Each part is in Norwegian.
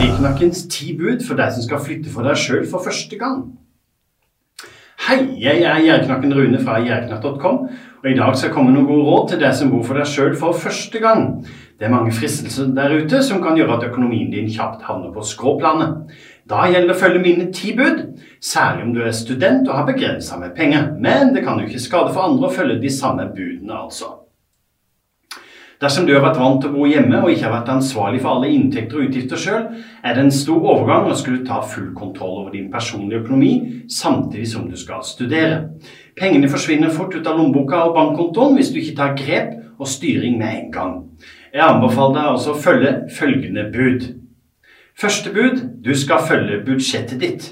Gjerrigknakkens ti bud for deg som skal flytte for deg sjøl for første gang. Hei, jeg er Gjerrigknakken Rune fra gjerrigknakk.com, og i dag skal jeg komme med noen gode råd til deg som bor for deg sjøl for første gang. Det er mange fristelser der ute som kan gjøre at økonomien din kjapt havner på skråplanet. Da gjelder det å følge mine ti bud, særlig om du er student og har begrensa med penger. Men det kan jo ikke skade for andre å følge de samme budene, altså. Dersom du har vært vant til å bo hjemme og ikke har vært ansvarlig for alle inntekter og utgifter sjøl, er det en stor overgang å skulle ta full kontroll over din personlige økonomi samtidig som du skal studere. Pengene forsvinner fort ut av lommeboka og bankkontoen hvis du ikke tar grep og styring med en gang. Jeg anbefaler deg altså å følge følgende bud. Første bud du skal følge budsjettet ditt.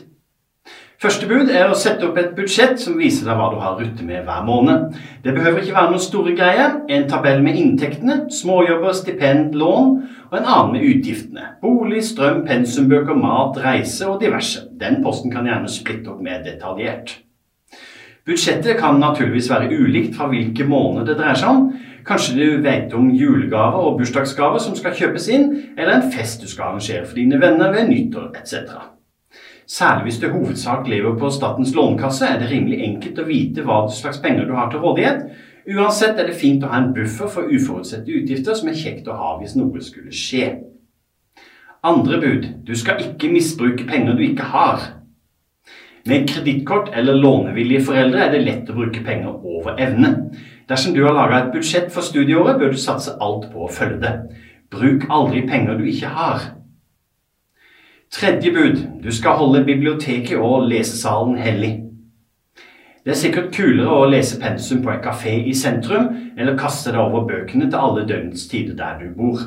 Første bud er å sette opp et budsjett som viser deg hva du har å rutte med hver måned. Det behøver ikke være noen store greier. En tabell med inntektene, småjobber, stipend, lån, og en annen med utgiftene. Bolig, strøm, pensumbøker, mat, reise og diverse. Den posten kan gjerne splitte opp mer detaljert. Budsjettet kan naturligvis være ulikt fra hvilke måneder det dreier seg om. Kanskje du vet om julegaver og bursdagsgaver som skal kjøpes inn, eller en fest du skal arrangere for dine venner ved nyttår etc. Særlig hvis du hovedsak lever på Statens lånekasse, er det rimelig enkelt å vite hva slags penger du har til rådighet. Uansett er det fint å ha en buffer for uforutsette utgifter som er kjekt å ha hvis noe skulle skje. Andre bud du skal ikke misbruke penger du ikke har. Med kredittkort eller lånevillige foreldre er det lett å bruke penger over evne. Dersom du har laga et budsjett for studieåret, bør du satse alt på å følge det. Bruk aldri penger du ikke har. Tredje bud du skal holde biblioteket og lesesalen hellig. Det er sikkert kulere å lese pensum på en kafé i sentrum eller kaste deg over bøkene til alle døgnets tider der du bor.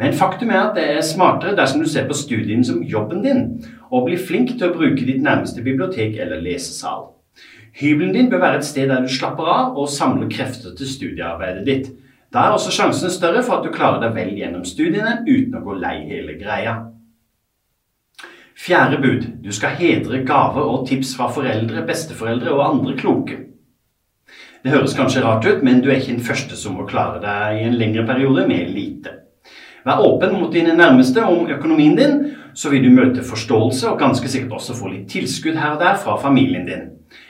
Men faktum er at det er smartere dersom du ser på studien som jobben din, og blir flink til å bruke ditt nærmeste bibliotek eller lesesal. Hybelen din bør være et sted der du slapper av og samler krefter til studiearbeidet ditt. Da er også sjansen større for at du klarer deg vel gjennom studiene uten å gå lei hele greia. Fjerde bud du skal hedre gaver og tips fra foreldre, besteforeldre og andre kloke. Det høres kanskje rart ut, men du er ikke den første som må klare deg i en lengre periode med lite. Vær åpen mot dine nærmeste om økonomien din, så vil du møte forståelse og ganske sikkert også få litt tilskudd her og der fra familien din.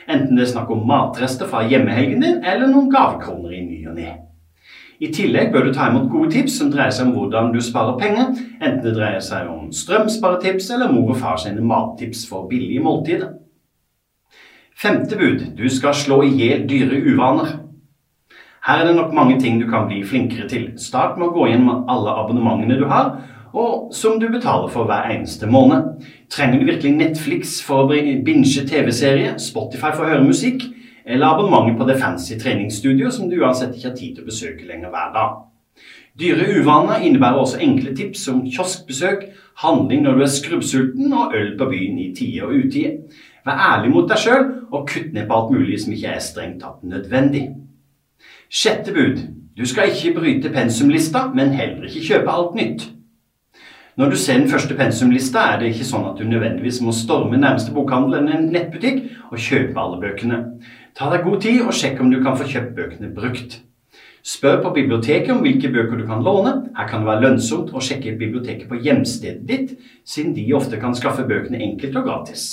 Enten det er snakk om matrester fra hjemmehelgen din, eller noen gavekroner i ny og ne. I tillegg bør du ta imot gode tips som dreier seg om hvordan du sparer penger, enten det dreier seg om strømsparetips eller mor og far sine mattips for billige måltider. Femte bud du skal slå i hjel dyre uvaner. Her er det nok mange ting du kan bli flinkere til. Start med å gå gjennom alle abonnementene du har, og som du betaler for hver eneste måned. Trenger du virkelig Netflix for å binge TV-serie, Spotify for å høre musikk, eller abonnementet på det fancy treningsstudioet som du uansett ikke har tid til å besøke lenger hver dag. Dyre uvaner innebærer også enkle tips som kioskbesøk, handling når du er skrubbsulten og øl på byen i tide og utide. Vær ærlig mot deg sjøl og kutt ned på alt mulig som ikke er strengt tatt nødvendig. Sjette bud. Du skal ikke bryte pensumlista, men heller ikke kjøpe alt nytt. Når du ser den første pensumlista, er det ikke sånn at du nødvendigvis må storme nærmeste bokhandel eller en nettbutikk og kjøpe alle bøkene. Ta deg god tid og sjekk om du kan få kjøpt bøkene brukt. Spør på biblioteket om hvilke bøker du kan låne. Her kan det være lønnsomt å sjekke biblioteket på hjemstedet ditt, siden de ofte kan skaffe bøkene enkelt og gratis.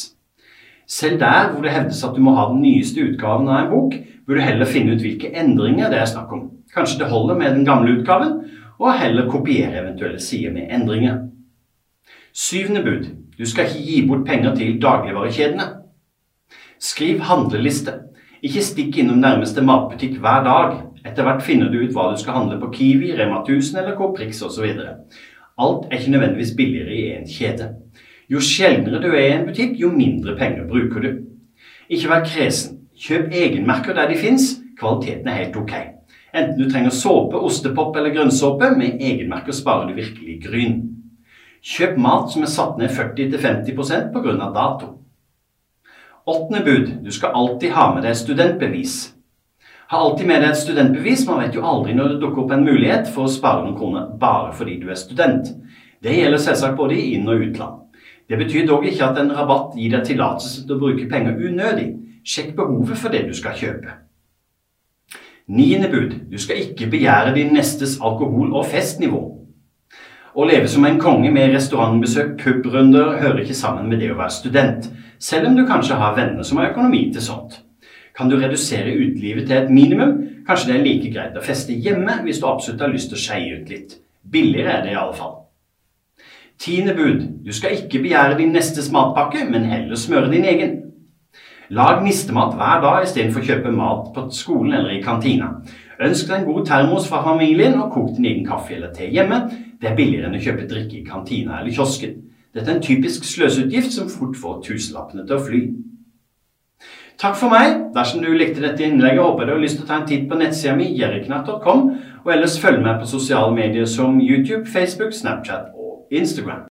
Selv der hvor det hevdes at du må ha den nyeste utgaven av en bok, bør du heller finne ut hvilke endringer det er snakk om. Kanskje det holder med den gamle utgaven, og heller kopiere eventuelle sider med endringer. Syvende bud. Du skal ikke gi bort penger til dagligvarekjedene. Skriv handleliste. Ikke stikk innom nærmeste matbutikk hver dag. Etter hvert finner du ut hva du skal handle på Kiwi, Rema 1000 eller Coprix osv. Alt er ikke nødvendigvis billigere i én kjede. Jo sjeldnere du er i en butikk, jo mindre penger bruker du. Ikke vær kresen. Kjøp egenmerker der de fins. Kvaliteten er helt ok. Enten du trenger såpe, ostepop eller grønnsåpe, med egenmerker sparer du virkelig gryn. Kjøp mat som er satt ned 40-50% pga. dato. Åttende bud. Du skal alltid ha med deg studentbevis. Ha alltid med deg et studentbevis. Man vet jo aldri når det dukker opp en mulighet for å spare noen kroner bare fordi du er student. Det gjelder selvsagt både i inn- og utland. Det betyr dog ikke at en rabatt gir deg tillatelse til å bruke penger unødig. Sjekk behovet for det du skal kjøpe. Niende bud. Du skal ikke begjære din nestes alkohol- og festnivå. Å leve som en konge med restaurantbesøk, pubrunder, hører ikke sammen med det å være student, selv om du kanskje har venner som har økonomi til sånt. Kan du redusere utelivet til et minimum? Kanskje det er like greit å feste hjemme hvis du absolutt har lyst til å skeie ut litt. Billigere er det i alle fall. Tiende bud. Du skal ikke begjære din nestes matpakke, men heller smøre din egen. Lag nistemat hver dag istedenfor å kjøpe mat på skolen eller i kantina. Ønsk deg en god termos fra familien, og kok din egen kaffe eller te hjemme. Det er billigere enn å kjøpe drikke i kantina eller kiosken. Dette er en typisk sløseutgift som fort får tusenlappene til å fly. Takk for meg. Dersom du likte dette innlegget, håper jeg du har lyst til å ta en titt på nettsida mi, jerriknatt.com, og ellers følg med på sosiale medier som YouTube, Facebook, Snapchat og Instagram.